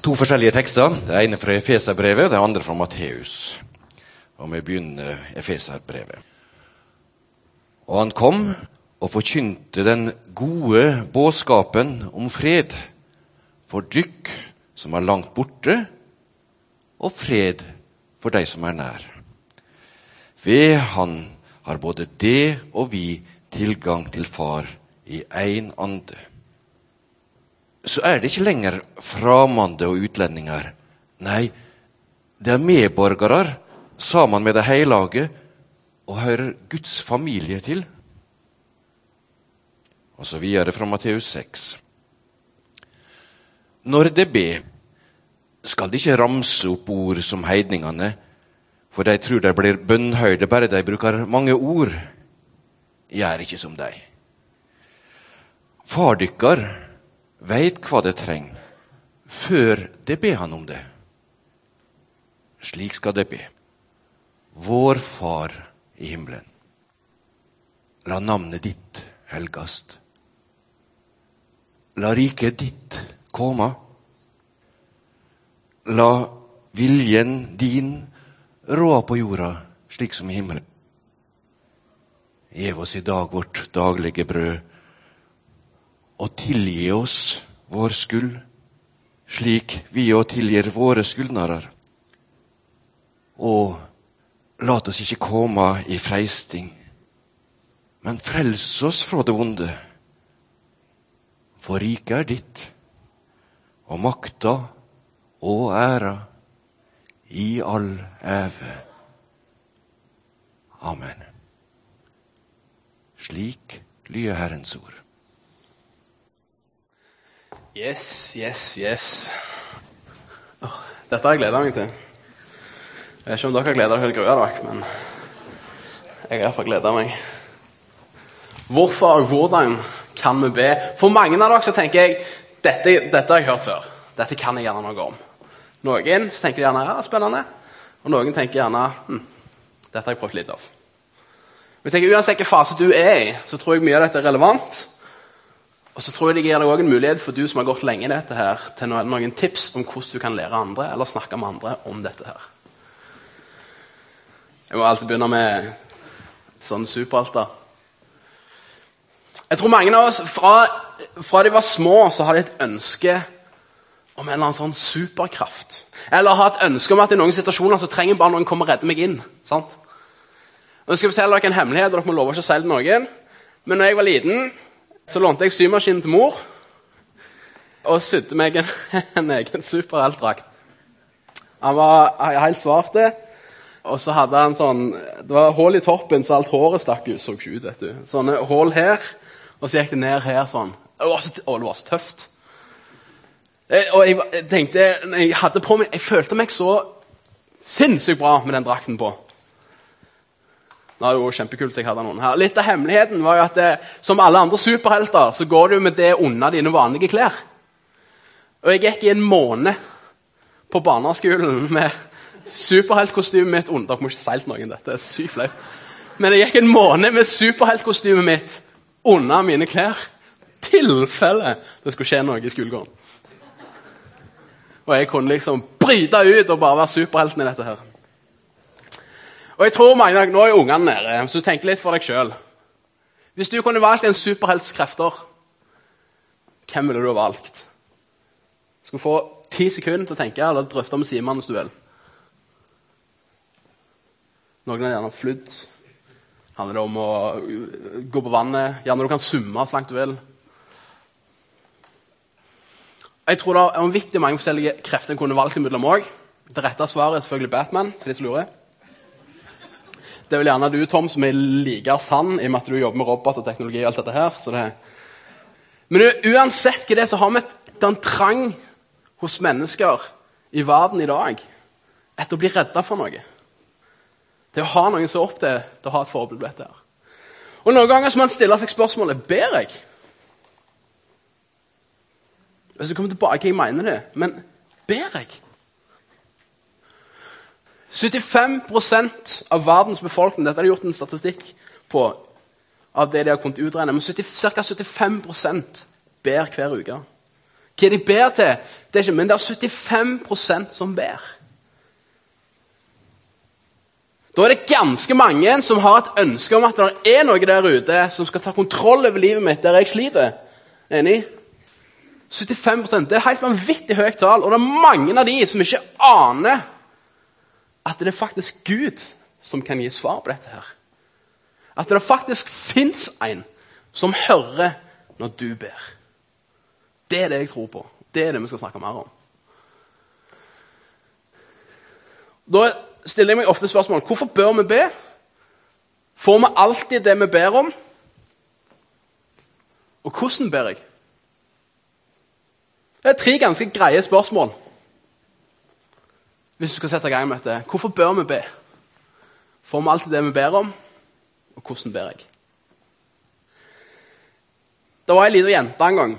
to forskjellige tekster. Det ene fra Efeserbrevet, det andre fra Matteus. Og vi begynner Efeserbrevet. Og han kom og forkynte den gode budskapen om fred for dykk som er langt borte, og fred for de som er nær. Ved Han har både det og vi tilgang til Far i én ande så er det ikke lenger fremmede og utlendinger. Nei, det er medborgere sammen med de hellige og hører Guds familie til. Og så videre fra Matteus 6. Når det ber, skal de ikke ramse opp ord som heidningene, for de tror de blir bønnhøyde bare de bruker mange ord. Gjør ikke som de. Far dykkar veit hva det trenger, før det ber han om det. Slik skal det be. Vår Far i himmelen. La navnet ditt helgast. La riket ditt komme. La viljen din råde på jorda slik som i himmelen. Gjev oss i dag vårt daglige brød og tilgi oss vår skyld, slik vi òg tilgir våre skyldnere. Og lat oss ikke komme i freisting, men frels oss fra det vonde. For riket er ditt, og makta og æra i all æve. Amen. Slik lyder Herrens ord. Yes, yes, yes. Oh, dette har jeg gleda meg til. Jeg vet ikke om dere har gleda dere til grua dere, men jeg har iallfall gleda meg. Hvorfor og hvordan kan vi be? For mange av dere så tenker jeg dette, dette har jeg hørt før. Dette kan jeg gjerne noe om. Noen så tenker gjerne ja, spennende, og noen tenker gjerne hm, dette har jeg prøvd litt av. Men jeg tenker Uansett hvilken fase du er i, så tror jeg mye av dette er relevant. Og så tror jeg det gir deg også en mulighet for du som har gått lenge i dette her, til noen, tips om hvordan du kan lære andre eller snakke med andre om dette her. Jeg må alltid begynne med sånn superalter. Jeg tror mange av oss, fra, fra de var små, så har de et ønske om en eller annen sånn superkraft. Eller har et ønske om at i noen situasjoner så trenger bare noen komme og redde meg inn. sant? Jeg skal fortelle dere en hemmelighet, og dere må love ikke å si det til noen. Men når jeg var liten, så lånte jeg symaskinen til mor og sydde meg en, en egen superheltdrakt. Han var helt svart, og så hadde han sånn Det var hull i toppen, så alt håret stakk ut. Så ikke vet du. Sånne hull her, og så gikk det ned her sånn. Å, det var så tøft. Eh, og jeg tenkte jeg, hadde på meg, jeg følte meg så sinnssykt bra med den drakten på. Det var jo kjempekult så jeg hadde noen her. Litt av hemmeligheten var jo at det, som alle andre superhelter så går du med det under dine vanlige klær. Og jeg gikk i en måned på barneskolen med superheltkostymet mitt under. Dere må ikke si til noen dette, det er sykt flaut. Men jeg gikk en måned med superheltkostymet mitt under mine klær. Tilfelle det skulle skje noe i skolegården. Og jeg kunne liksom bryte ut og bare være superhelten i dette her. Og jeg tror mange, Nå er ungene nede, så du tenker litt for deg sjøl. Hvis du kunne valgt en superhelts krefter, hvem ville du ha valgt? Du få ti sekunder til å tenke, eller drøfte med Simon hvis du vil. Noen har gjerne flydd. Handler det om å gå på vannet? Gjerne du kan summe så langt du vil. Jeg tror det er vanvittig mange forskjellige krefter en kunne valgt imellom òg. Det rette svaret er selvfølgelig Batman. for de som lurer. Det er vel gjerne du, Tom, som er like sann i og med at du jobber med robot og teknologi. og alt dette her. Det... Men uansett hva det er, så har vi en trang hos mennesker i verden i dag etter å bli redda for noe. Det å ha noen som er opp til, til å ha et forbilde. dette her. Og Noen ganger må man stille seg spørsmålet ber jeg. Hvis jeg kommer tilbake, jeg mener det, men ber jeg? 75% av verdens befolkning dette har de gjort en statistikk på, av det de har kunnet utregne, men ca. 75 ber hver uke. hva de ber til. Det er ikke, men det er 75% som ber. Da er det ganske mange som har et ønske om at det er noe der ute som skal ta kontroll over livet mitt der jeg sliter. Enig? 75% Det er et helt vanvittig høyt tall. Og det er mange av de som ikke aner at det er faktisk Gud som kan gi svar på dette. her. At det faktisk fins en som hører når du ber. Det er det jeg tror på. Det er det vi skal snakke mer om. Da stiller jeg meg ofte spørsmål hvorfor bør vi be. Får vi alltid det vi ber om? Og hvordan ber jeg? Det er tre ganske greie spørsmål. Hvis du skal sette i gang med dette. Hvorfor bør vi be? Får vi alltid det vi ber om? Og hvordan ber jeg? Det var ei lita jente en gang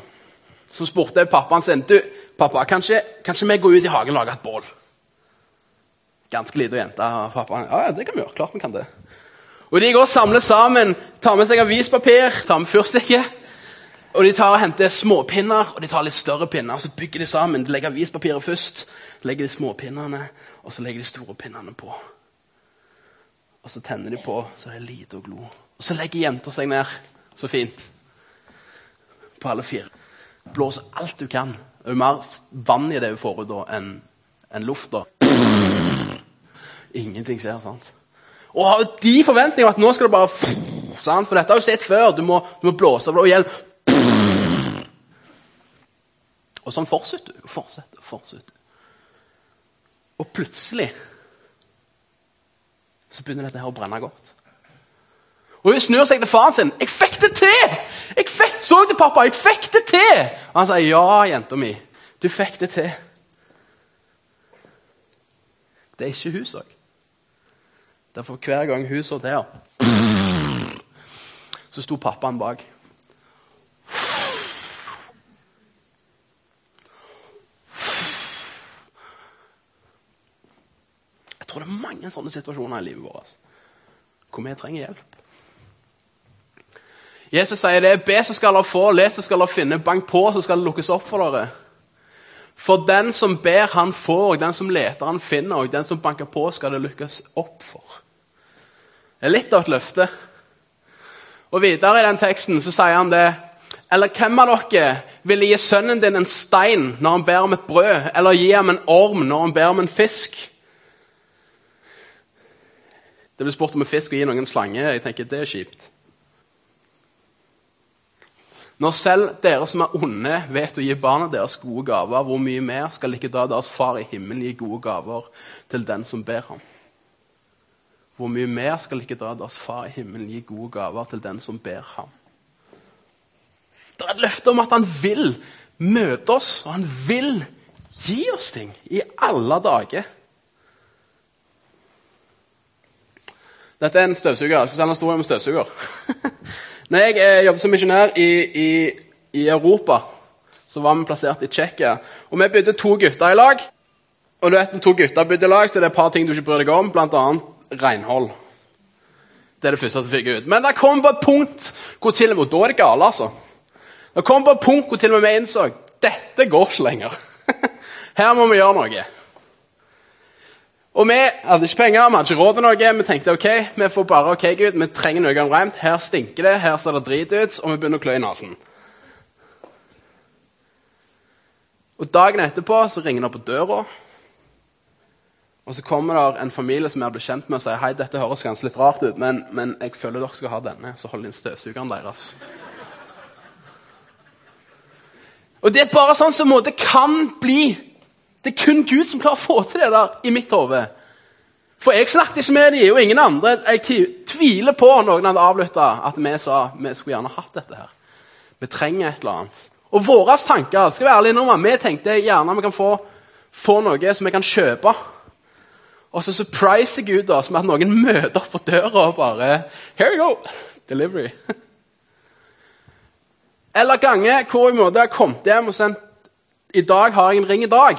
som spurte pappaen sin du, pappa, kanskje, kanskje vi går ut i hagen og lager et bål. Ganske lita jente. Pappaen ja, ja, det kan vi gjøre. Klart vi kan det. Og De går og samler sammen, tar med seg avispapir, tar med fyrstikke. Og De tar og henter småpinner og de tar litt større pinner. så bygger de sammen. De legger avispapiret først, legger de småpinnene, og så legger de store pinnene på. Og så tenner de på, så det er lite og glo. Og så legger jenta seg ned. Så fint. På alle fire. Blåser alt du kan. Det er mer vann i det hun får ut enn en luft. da. Ingenting skjer. sant? Og har de forventninger om at nå skal det bare sant? For dette har du sett før. Du må, du må blåse av og hjelp. Og sånn fortsetter du. Fortsetter, fortsetter. Og plutselig så begynner dette her å brenne godt. Og Hun snur seg til faren sin. 'Jeg fikk det til!' Jeg fikk, så til pappa, 'Jeg fikk det til!' Og han sier, 'Ja, jenta mi, du fikk det til.' Det er ikke hun så. Derfor hver gang hun så der, så sto pappaen bak. Tror det er mange sånne situasjoner i livet vårt hvor vi trenger hjelp. Jesus sier det. Be, så skal dere få. Let, så skal dere finne. Bank på, så skal det lukkes opp for dere. For den som ber, han får, og den som leter, han finner, og den som banker på, skal det lukkes opp for. Det er litt av et løfte. Og Videre i den teksten så sier han det. Eller hvem av dere ville gi sønnen din en stein når han ber om et brød, eller gi ham en orm når han ber om en fisk? Det blir spurt om en fisk og gi noen slange. Jeg tenker det er kjipt. Når selv dere som er onde, vet å gi barna deres gode gaver, hvor mye mer skal ikke da deres far i himmelen gi gode gaver til den som ber ham? Hvor mye mer skal ikke da deres far i himmelen gi gode gaver til den som ber ham? Det er et løfte om at han vil møte oss, og han vil gi oss ting i alle dager. Dette er en støvsuger. Jeg skal fortelle en historie om støvsuger. Når jeg eh, jobbet som misjonær i, i, i, Europa, så var vi plassert i Tsjekkia. Og vi bodde to gutter i lag. Og du vet, når to gutter bodde i lag, så er det et par ting du ikke bryr deg om, bl.a. renhold. Det er det første som fikk ut. Men det kom på et punkt hvor til og med, da er det gale, altså. Det kom på et punkt hvor til og med vi innså dette går ikke lenger. Her må vi gjøre noe. Og vi hadde ikke penger, vi hadde ikke råd til noe. Vi tenkte ok, vi får bare ok, Gud, vi trenger noe omreimt. Her stinker det, her ser det drit ut, og vi begynner å klø i nesen. Og Dagen etterpå så ringer det på døra. Og Så kommer det en familie som jeg blir kjent med og sier hei, dette høres ganske litt rart ut, men, men jeg føler dere skal ha denne, så hold inn støvsugeren deres. Og Det er bare sånn som det kan bli det er kun Gud som klarer å få til det der i mitt hode. For jeg snakket ikke med dem, og ingen andre. Jeg tviler på noen hadde avlytta at vi sa vi skulle gjerne hatt dette her. Vi trenger et eller annet. Og våre tanker skal være ærlig vi tenkte gjerne vi kan få, få noe som vi kan kjøpe. Og så surpriser Gud oss med at noen møter opp på døra og bare Here you go! Delivery. Eller ganger hvor vi måtte ha kommet hjem og sendt I dag har jeg en ring i dag.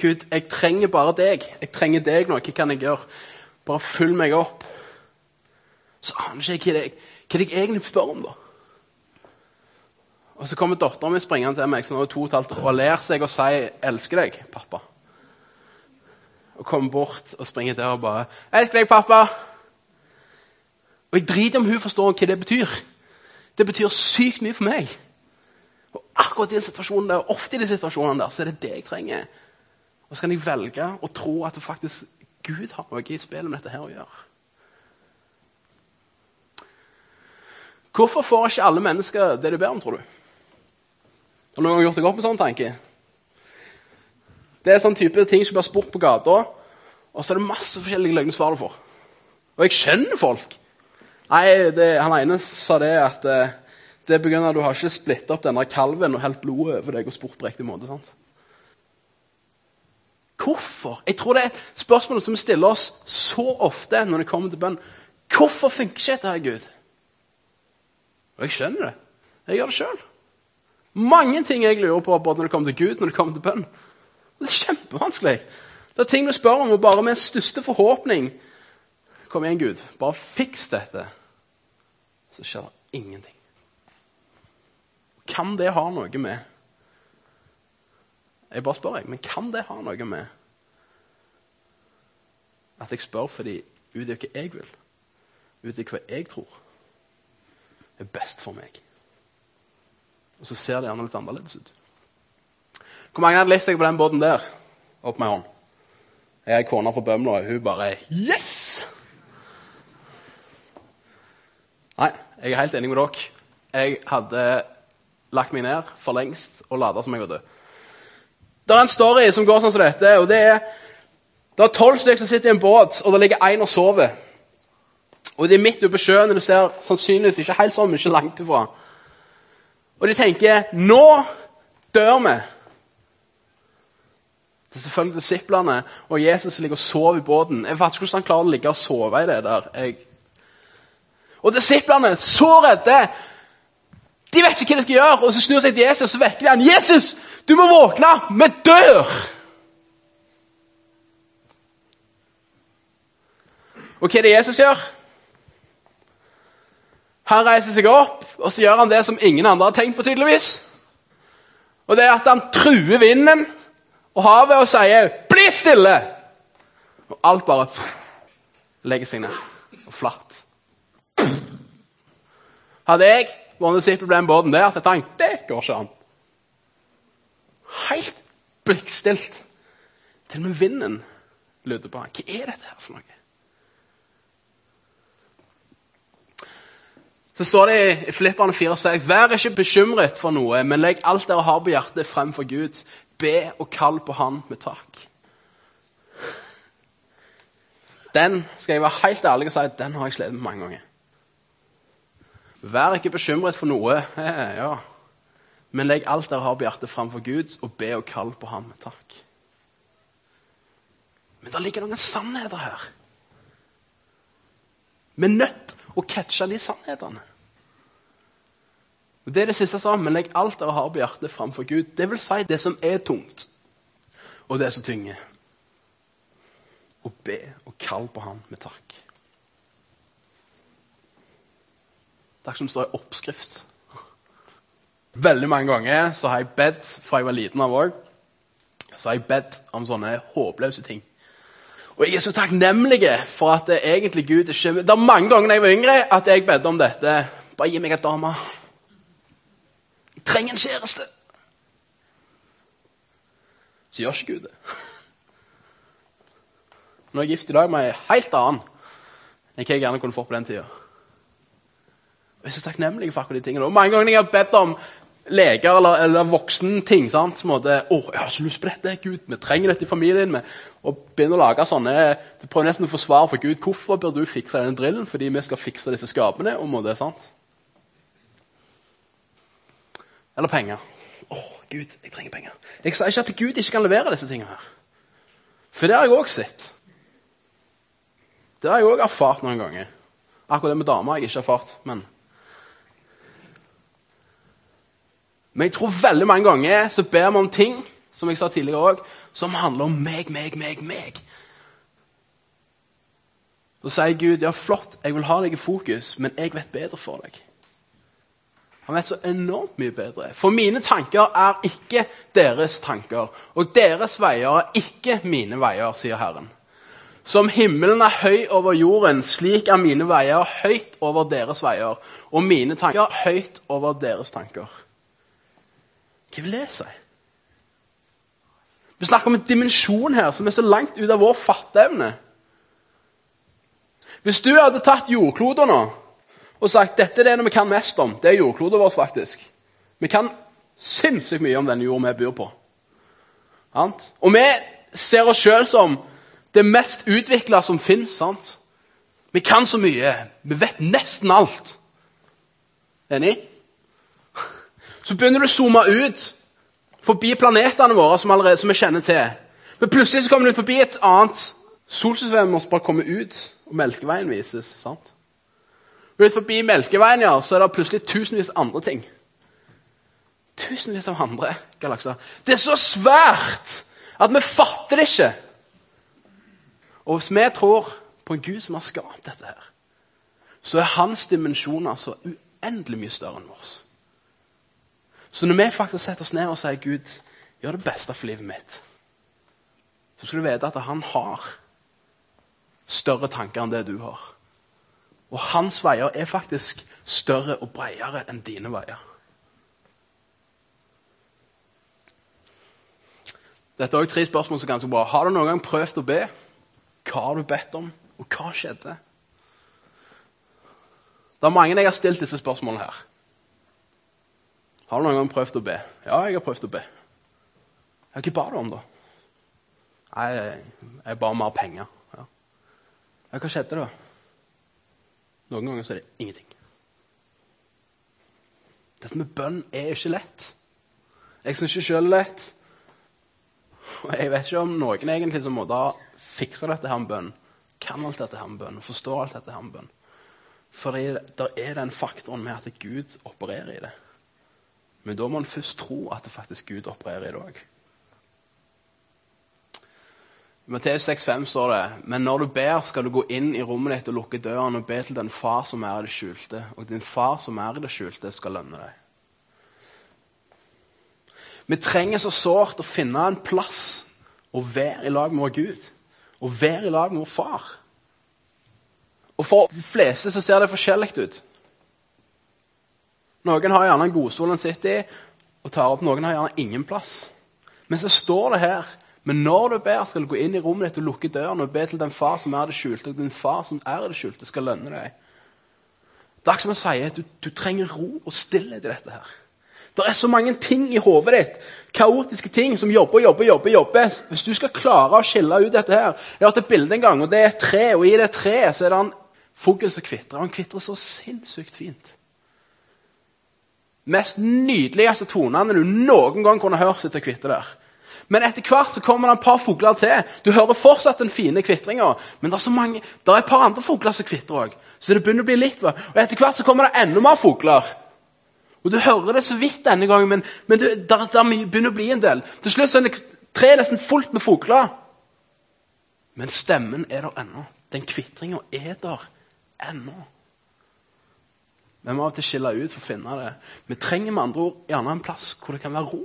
Gud, jeg trenger bare deg. Jeg trenger deg nå. Hva kan jeg gjøre? Bare følg meg opp. Så aner ikke jeg hva, jeg, hva jeg egentlig spør om, da. Og så kommer dattera mi springende til meg som er to og et halvt år, og ler seg og sier 'elsker deg, pappa'. Og kommer bort og springer til og bare 'Elsker deg, pappa'. Og jeg driter om hun forstår hva det betyr. Det betyr sykt mye for meg. Og akkurat i den situasjonen der, ofte i de situasjonene der, så er det det jeg trenger. Og så kan jeg velge å tro at det faktisk Gud har noe i spillet med dette her å gjøre. Hvorfor får ikke alle mennesker det de ber om, tror du? Har du noen gang gjort deg opp en sånn tanke? Det er sånn type ting som blir spurt på gata, og så er det masse forskjellige løgne svar du får. Og jeg skjønner folk. Nei, det, Han ene sa det at eh, det er pga. at du har ikke splitta opp denne kalven og helt blodet over deg og spurt på riktig måte. sant? Hvorfor? Jeg tror det er et spørsmål som vi stiller oss så ofte når det kommer til bønn. Hvorfor funker ikke dette, her, Gud? Og jeg skjønner det. Jeg gjør det sjøl. Mange ting jeg lurer på både når det kommer til Gud når det kommer til bønn. Det er kjempevanskelig. Det er ting du spør om, og bare med største forhåpning Kom igjen, Gud. Bare fiks dette. Så skjer det ingenting. Kan det ha noe med Jeg bare spør, jeg, men kan det ha noe med at jeg spør fordi ut ifra hva jeg vil, ut ifra hva jeg tror er best for meg? Og så ser det gjerne litt annerledes ut. Hvor mange hadde lest seg på den båten der? Opp med hånd. Jeg er kona fra Bømla, og hun bare Yes! Nei, jeg er helt enig med dere. Jeg hadde lagt meg ned for lengst og lata som jeg var død. Det er en story som går sånn som dette. og Det er det er tolv stykker som sitter i en båt, og det ligger én og sover. Og De er midt ute på sjøen, og du ser sannsynligvis ikke helt sånn, men ikke langt ifra. Og de tenker nå dør vi. Det er selvfølgelig disiplene og Jesus ligger og sover i båten. Jeg vet ikke hvordan han klarer å ligge og sove i det der. Jeg... Og disiplene, så redde! De vet ikke hva de skal gjøre. Og så snur seg til Jesus og vekker de han. 'Jesus, du må våkne! Vi dør!' Og hva er det Jesus gjør? Han reiser seg opp, og så gjør han det som ingen andre har tenkt på. tydeligvis. Og det er at han truer vinden og havet og sier 'bli stille'! Og alt bare legger seg ned og flatt. Hadde jeg vært disippel ble med båten der, så tenkte det går ikke an. Helt blikkstilt. Til og med vinden lydde på han. Hva er dette her for noe? Så står det i Filipperne 4,6.: Vær ikke bekymret for noe, men legg alt dere har på hjertet, frem for Gud. Be og kall på Han med takk. Den skal jeg være helt ærlig og si den har jeg slitt med mange ganger. Vær ikke bekymret for noe, ja. men legg alt dere har på hjertet, framfor Gud, og be og kall på ham takk. Men det ligger noen sannheter her. Vi er nødt å catche de sannhetene. Og Det er det siste sammen. Legg alt dere har på hjertet, framfor Gud. Det vil si det som er tungt, og det som tynger. Og be og kall på ham med takk. Det er ikke som det står i oppskrift. Veldig mange ganger så har jeg bedt fra jeg var liten av òg. Så har jeg bedt om sånne håpløse ting. Og jeg er så takknemlig for at det egentlig Gud ikke Det er mange ganger da jeg var yngre at jeg bedde om dette. Bare gi meg et dame. Jeg trenger en kjæreste. Så gjør ikke Gud det. Nå er gift i dag med ei helt annen enn hva jeg gjerne kunne fått på den tida. Jeg er så takknemlig for akkurat de tingene. Og mange ganger jeg har bedt om leger eller, eller voksenting sant? Som måtte, å, jeg har så lyst på dette, Gud, vi trenger dette i familien. Med, og begynner å lage sånne, Du prøver nesten å få svar for Gud hvorfor bør du fikse denne drillen, fordi vi skal fikse disse skapene. og må det, sant? Eller penger. Å, Gud, jeg trenger penger. Jeg sier ikke at Gud ikke kan levere disse tingene. her. For det har jeg òg sett. Det har jeg òg erfart noen ganger. Akkurat det med damer har jeg ikke erfart. men... Men jeg tror veldig mange ganger så ber vi om ting som jeg sa tidligere også, som handler om meg, meg, meg, meg. Så sier Gud ja, flott, jeg vil ha deg i fokus, men jeg vet bedre for deg. Han vet så enormt mye bedre. For mine tanker er ikke deres tanker, og deres veier er ikke mine veier, sier Herren. Som himmelen er høy over jorden, slik er mine veier høyt over deres veier, og mine tanker høyt over deres tanker. Hva vil det si? Vi snakker om en dimensjon her som er så langt ut av vår fatteevne. Hvis du hadde tatt jordkloden nå og sagt dette er det vi kan mest om, det er jordkloden vår, faktisk. Vi kan sinnssykt mye om den jord vi bor på. Og vi ser oss sjøl som det mest utvikla som fins. Vi kan så mye. Vi vet nesten alt. Enig? Så begynner du å zoome ut forbi planetene våre som, allerede, som vi kjenner til. Men plutselig så kommer du forbi et annet solsystem og bare kommer ut, og Melkeveien vises. sant? Ut forbi Melkeveien ja, så er det plutselig tusenvis andre ting. Tusenvis av andre galakser. Det er så svært at vi fatter det ikke. Og hvis vi tror på en Gud som har skapt dette her, så er hans dimensjoner så uendelig mye større enn vår. Så når vi faktisk setter oss ned og sier Gud, gjør det beste for livet mitt, så skal du vite at han har større tanker enn det du har. Og hans veier er faktisk større og bredere enn dine veier. Dette er også tre spørsmål som er ganske bra. Har du noen gang prøvd å be? Hva har du bedt om, og hva skjedde? Det er mange jeg har stilt disse spørsmålene her. Har du noen gang prøvd å be? Ja, jeg har prøvd å be. Ja, hva ba du om, da? Nei, jeg ba om mer penger. Ja. ja, hva skjedde da? Noen ganger så er det ingenting. Dette med bønn er ikke lett. Jeg syns ikke sjøl lett. Og jeg vet ikke om noen egentlig som måtte ha fiksa dette her med bønn, kan alt dette her med bønn, forstår alt dette her med bønn. Fordi det er den faktoren med at Gud opererer i det. Men da må en først tro at det faktisk Gud opererer i dag. I Matteus 6,5 står det Men når du ber, skal du gå inn i rommet ditt og lukke døren og be til den far som er i det skjulte, og din far som er i det skjulte, skal lønne deg. Vi trenger så sårt å finne en plass å være i lag med vår Gud. Å være i lag med vår far. Og For de fleste så ser det forskjellig ut. Noen har gjerne en godstol en sitter i og tar opp. Noen har gjerne ingen plass. Men så står det her men når du ber, skal du gå inn i rommet ditt og lukke døren og be til den far som er det skjulte, og din far som er det skjulte, skal lønne deg. Det er ikke som si at du, du trenger ro og stillhet i dette her. Det er så mange ting i hodet ditt, kaotiske ting, som jobber, jobber, jobber. jobber. Hvis du skal klare å skille ut dette her Jeg har hatt et bilde en gang, og det er et tre, og i det treet så er det en fugl som kvitrer. Og han kvitrer så sinnssykt fint mest nydeligste tonene du noen gang kunne hørt etter kvitte der. Men etter hvert så kommer det et par fugler til. Du hører fortsatt den fine kvitringa, men det er, så mange, det er et par andre fugler som kvitrer òg. Så det begynner å bli litt. Og etter hvert så kommer det enda mer fugler. Og Du hører det så vidt denne gangen, men, men det, der, der begynner å bli en del. Til slutt så er det treet nesten fullt med fugler. Men stemmen er der ennå. Den kvitringa er der ennå. Vi må av og til skille ut for å finne det. Vi trenger med andre ord gjerne en plass hvor det kan være ro.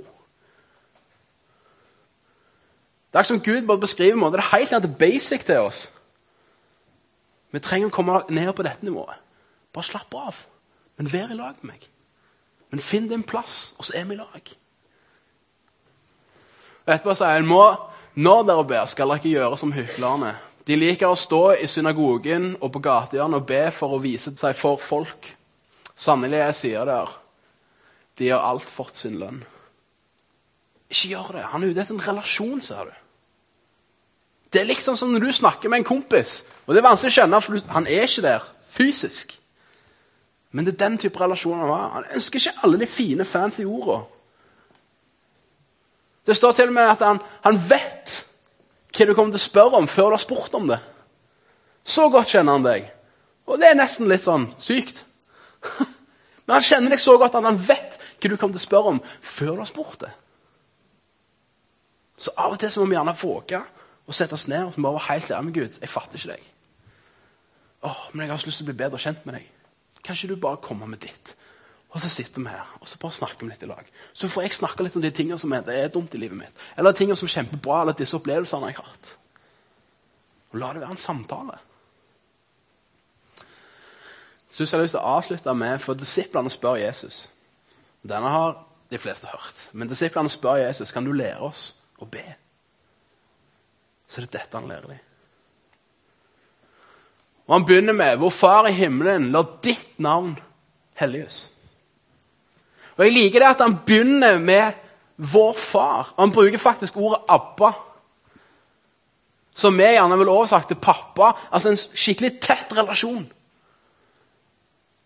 Det er ikke som Gud bare beskriver måte. Det er helt ned til basic til oss. Vi trenger å komme ned på dette nivået. Bare slapp av. Men vær i lag med meg. Men finn din plass, og så er vi i lag. Og etterpå sier han må, når dere ber, skal dere ikke gjøre som hyklerne. De liker å stå i synagogen og på gatehjørnet og be for å vise seg for folk. Sannelig, jeg sier dere, de har alt fått sin lønn. Ikke gjør det. Han er ute etter en relasjon, ser du. Det er liksom som når du snakker med en kompis. Og Det er vanskelig å skjønne, for han er ikke der fysisk. Men det er den type relasjon han har. Han ønsker ikke alle de fine, fancy orda. Det står til og med at han, han vet hva du kommer til å spørre om før du har spurt om det. Så godt kjenner han deg. Og det er nesten litt sånn sykt. Men han kjenner deg så godt at han vet hva du kommer til å spørre om før du har spurt det. Så av og til så må vi gjerne våge å sette oss ned og bare være helt ærlige med Gud. Jeg fatter ikke deg. Åh, men jeg har så lyst til å bli bedre kjent med deg. Kan ikke du bare komme med ditt? Og så sitter vi her og så bare snakker vi litt i lag. Så får jeg snakke litt om de tingene som er, det er dumt i livet mitt. Eller tingene som er kjempebra, eller disse opplevelsene jeg har hatt. Og la det være en samtale. Så jeg har lyst til å avslutte med For disiplene spør Jesus. Denne har de fleste hørt. Men disiplene spør Jesus kan du lære oss å be. Så det er dette han lærer dem. Og han begynner med Vår Far i himmelen, la ditt navn helliges. Og Jeg liker det at han begynner med vår far. Han bruker faktisk ordet Abba. Som vi gjerne vil oversagt til pappa. Altså en skikkelig tett relasjon.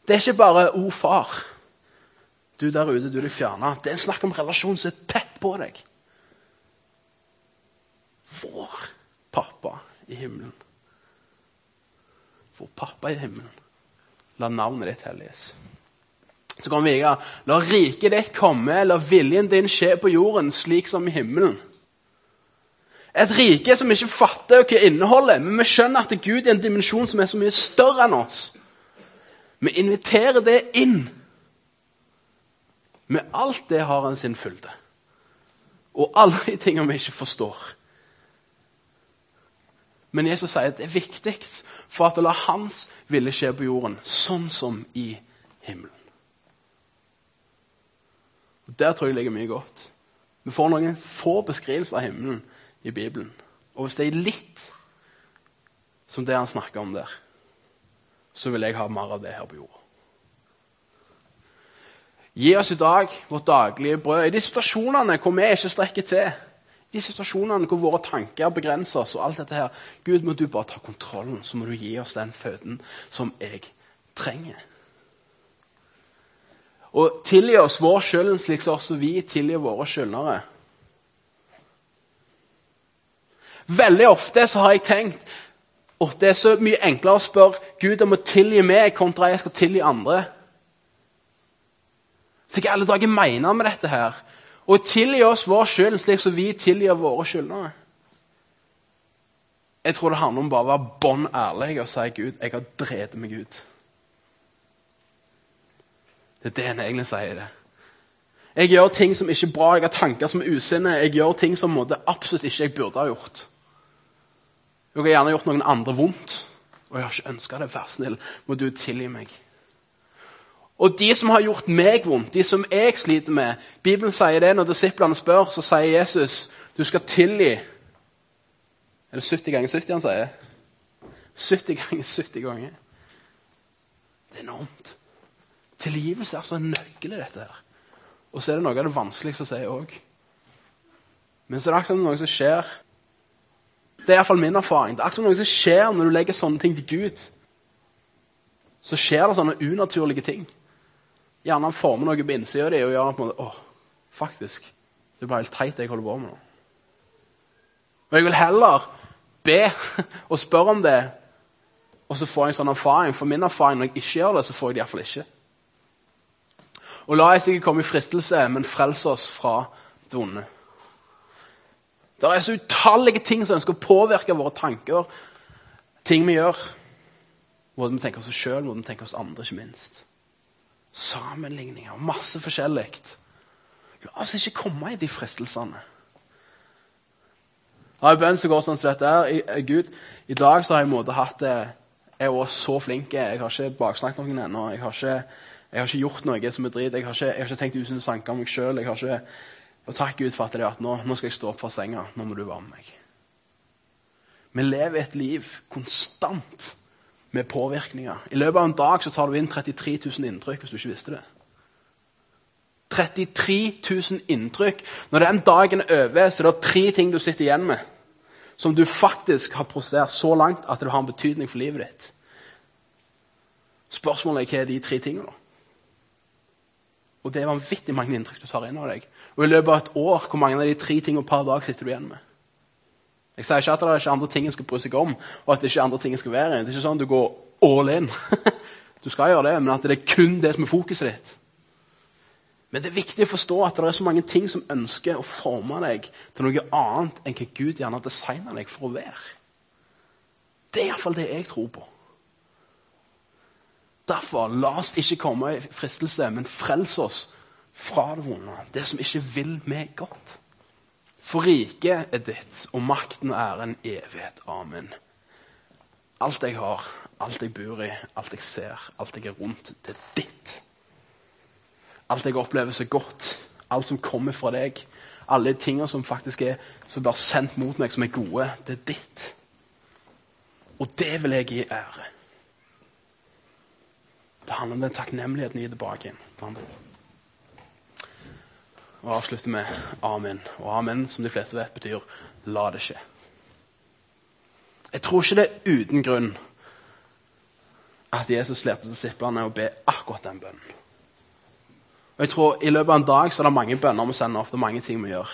Det er ikke bare 'o, far'. Du der ute, du er fjerna. Det er en snakk om relasjon som er tett på deg. Vår pappa i himmelen. Vår pappa i himmelen. La navnet ditt helliges. Så kommer vi videre. La riket ditt komme, la viljen din skje på jorden slik som i himmelen. Et rike som ikke fatter hva inneholder, men vi skjønner at Gud er en dimensjon som er så mye større enn oss. Vi inviterer det inn. Med alt det har han sin fylde. Og alle de tingene vi ikke forstår. Men Jesus sier at det er viktig for at det la hans ville skje på jorden, sånn som i himmelen. Der tror jeg ligger mye godt. Vi får noen få beskrivelser av himmelen i Bibelen. Og hvis det er litt som det han snakker om der, så vil jeg ha mer av det her på jorda. Gi oss i dag vårt daglige brød. I de situasjonene hvor vi ikke strekker til, i de situasjonene hvor våre tanker begrenser oss, og alt dette her Gud, må du bare ta kontrollen, så må du gi oss den føden som jeg trenger. Og tilgi oss vår skyld, slik som også vi tilgir våre skyldnere. Veldig ofte så har jeg tenkt at det er så mye enklere å spørre Gud om å tilgi meg, kontra jeg skal tilgi andre. Så hva alle dager mener med dette her? Å tilgi oss vår skyld, slik som vi tilgir våre skyldnere. Jeg tror det handler om bare å være bånn ærlig og si Gud, jeg har drevet meg ut. Det er det en egentlig sier. det. Jeg gjør ting som ikke er bra, jeg har tanker som er usinne. Jeg gjør ting som absolutt ikke jeg burde ha gjort. Jeg har gjerne gjort noen andre vondt, og jeg har ikke ønska det. Vær snill, må du tilgi meg. Og de som har gjort meg vondt, de som jeg sliter med Bibelen sier det når disiplene spør, så sier Jesus du skal tilgi Er det 70 ganger 70 han sier? 70 ganger 70 ganger. Det er enormt. Tilgivelse er altså en nøkkel i dette. her. Og så er det noe av det vanskeligste å si òg. Men så er det akkurat noe som skjer Det er iallfall min erfaring. Det er akkurat noe som skjer når du legger sånne ting til Gud. Så skjer det sånne unaturlige ting. Gjerne han former noe på innsida di og gjør på en måte, åh, faktisk, det er bare helt teit det jeg holder på med nå. Og jeg vil heller be og spørre om det, og så får jeg en sånn erfaring. For min erfaring når jeg ikke gjør det, så får jeg det iallfall ikke. Og la oss ikke komme i fristelse, men frels oss fra det onde. Det er så utallige ting som ønsker å påvirke våre tanker, ting vi gjør. Måten vi tenker oss sjøl, måten vi tenker oss andre, ikke minst. Sammenligninger, masse forskjellig. La oss ikke komme i de fristelsene. Jeg har en bønn som går sånn som dette her. Gud, i dag så har jeg i måte hatt det Jeg også så flink. Jeg har ikke baksnakket noen ennå. Jeg jeg har ikke gjort noe som er drit. Jeg har ikke, jeg har ikke tenkt usunne tanker om meg sjøl. Og takk Gud for at, det at nå, nå, skal jeg stå opp fra senga. Nå må du være med meg. Vi lever et liv konstant med påvirkninger. I løpet av en dag så tar du inn 33 000 inntrykk, hvis du ikke visste det. 33 000 inntrykk. Når den dagen er over, så er det tre ting du sitter igjen med som du faktisk har prosessert så langt at det har en betydning for livet ditt. Spørsmålet er hva er de tre tingene? da? Og det er vanvittig mange inntrykk du tar inn av deg. Og i løpet av et år, hvor mange av de tre tingene per dag sitter du igjen med? Jeg sier ikke at det er ikke andre ting en skal bry seg om, og at det ikke er andre ting skal være. Det er ikke sånn at du går all in. du skal gjøre det, men at det er kun det som er fokuset ditt. Men det er viktig å forstå at det er så mange ting som ønsker å forme deg til noe annet enn hva Gud gjerne har designa deg for å være. Det er iallfall det jeg tror på. Derfor, la oss ikke komme i fristelse, men frels oss fra det vonde, det som ikke vil meg godt. For riket er ditt, og makten og æren evighet. Amen. Alt jeg har, alt jeg bor i, alt jeg ser, alt jeg er rundt, det er ditt. Alt jeg opplever så godt, alt som kommer fra deg, alle tingene som faktisk er som blir sendt mot meg, som er gode, det er ditt. Og det vil jeg gi ære. Det handler om den takknemligheten i tilbake igjen. Og avslutter med amen. Og amen, som de fleste vet, betyr la det skje. Jeg tror ikke det er uten grunn at Jesus lærte disiplene å be akkurat den bønnen. Og jeg tror I løpet av en dag så er det mange bønner vi sender er mange ting vi gjør.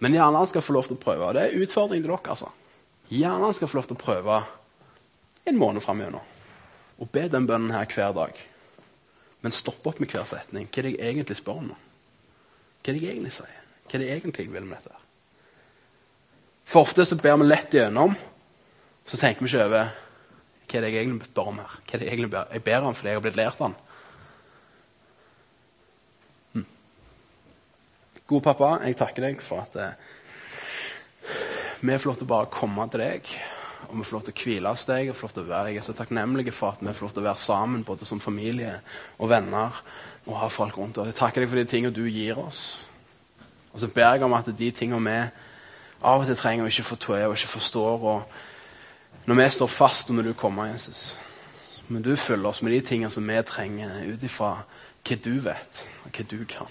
Men gjerne han skal få lov til å prøve. og Det er utfordring til dere. altså. Gjerne han skal få lov til å prøve en måned framigjennom. Og be den bønnen her hver dag. Men stopp opp med hver setning. Hva er det jeg egentlig spør om? Hva er det jeg egentlig sier? Hva er det jeg egentlig vil med dette? For ofte så ber vi lett gjennom, så tenker vi ikke over hva er det jeg egentlig spør om her. Hva er det jeg egentlig ber, jeg ber om fordi jeg har blitt lært den. Hm. God pappa, jeg takker deg for at eh, vi får lov til å bare komme til deg. Og vi får lov til å hvile hos deg og får lov til å være deg. Jeg er så takknemlig for at vi får lov til å være sammen både som familie og venner og ha folk rundt oss. Jeg takker deg for de tingene du gir oss. Og så ber jeg om at de tingene vi av og til trenger og ikke fortør og ikke forstår og Når vi står fast, og når du kommer, Jesus Men du følger oss med de tingene som vi trenger ut ifra hva du vet, og hva du kan.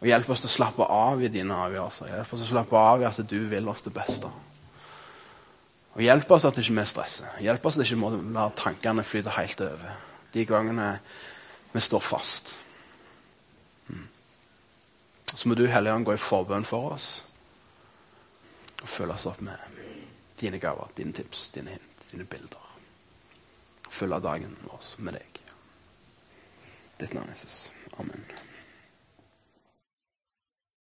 Og Hjelp oss til å slappe av i dine avgjørelser. Hjelp oss til å slappe av i at du vil oss det beste. Og Hjelp oss at ikke vi stresser. Hjelp oss at ikke må la tankene flyte helt over. De gangene vi står fast. Mm. Så må du Hellige Ånd gå i forbønn for oss og følge oss opp med dine gaver, dine tips, dine hint, dine bilder. Følge dagen vår med deg. Ditt navn, Jesus. Amen.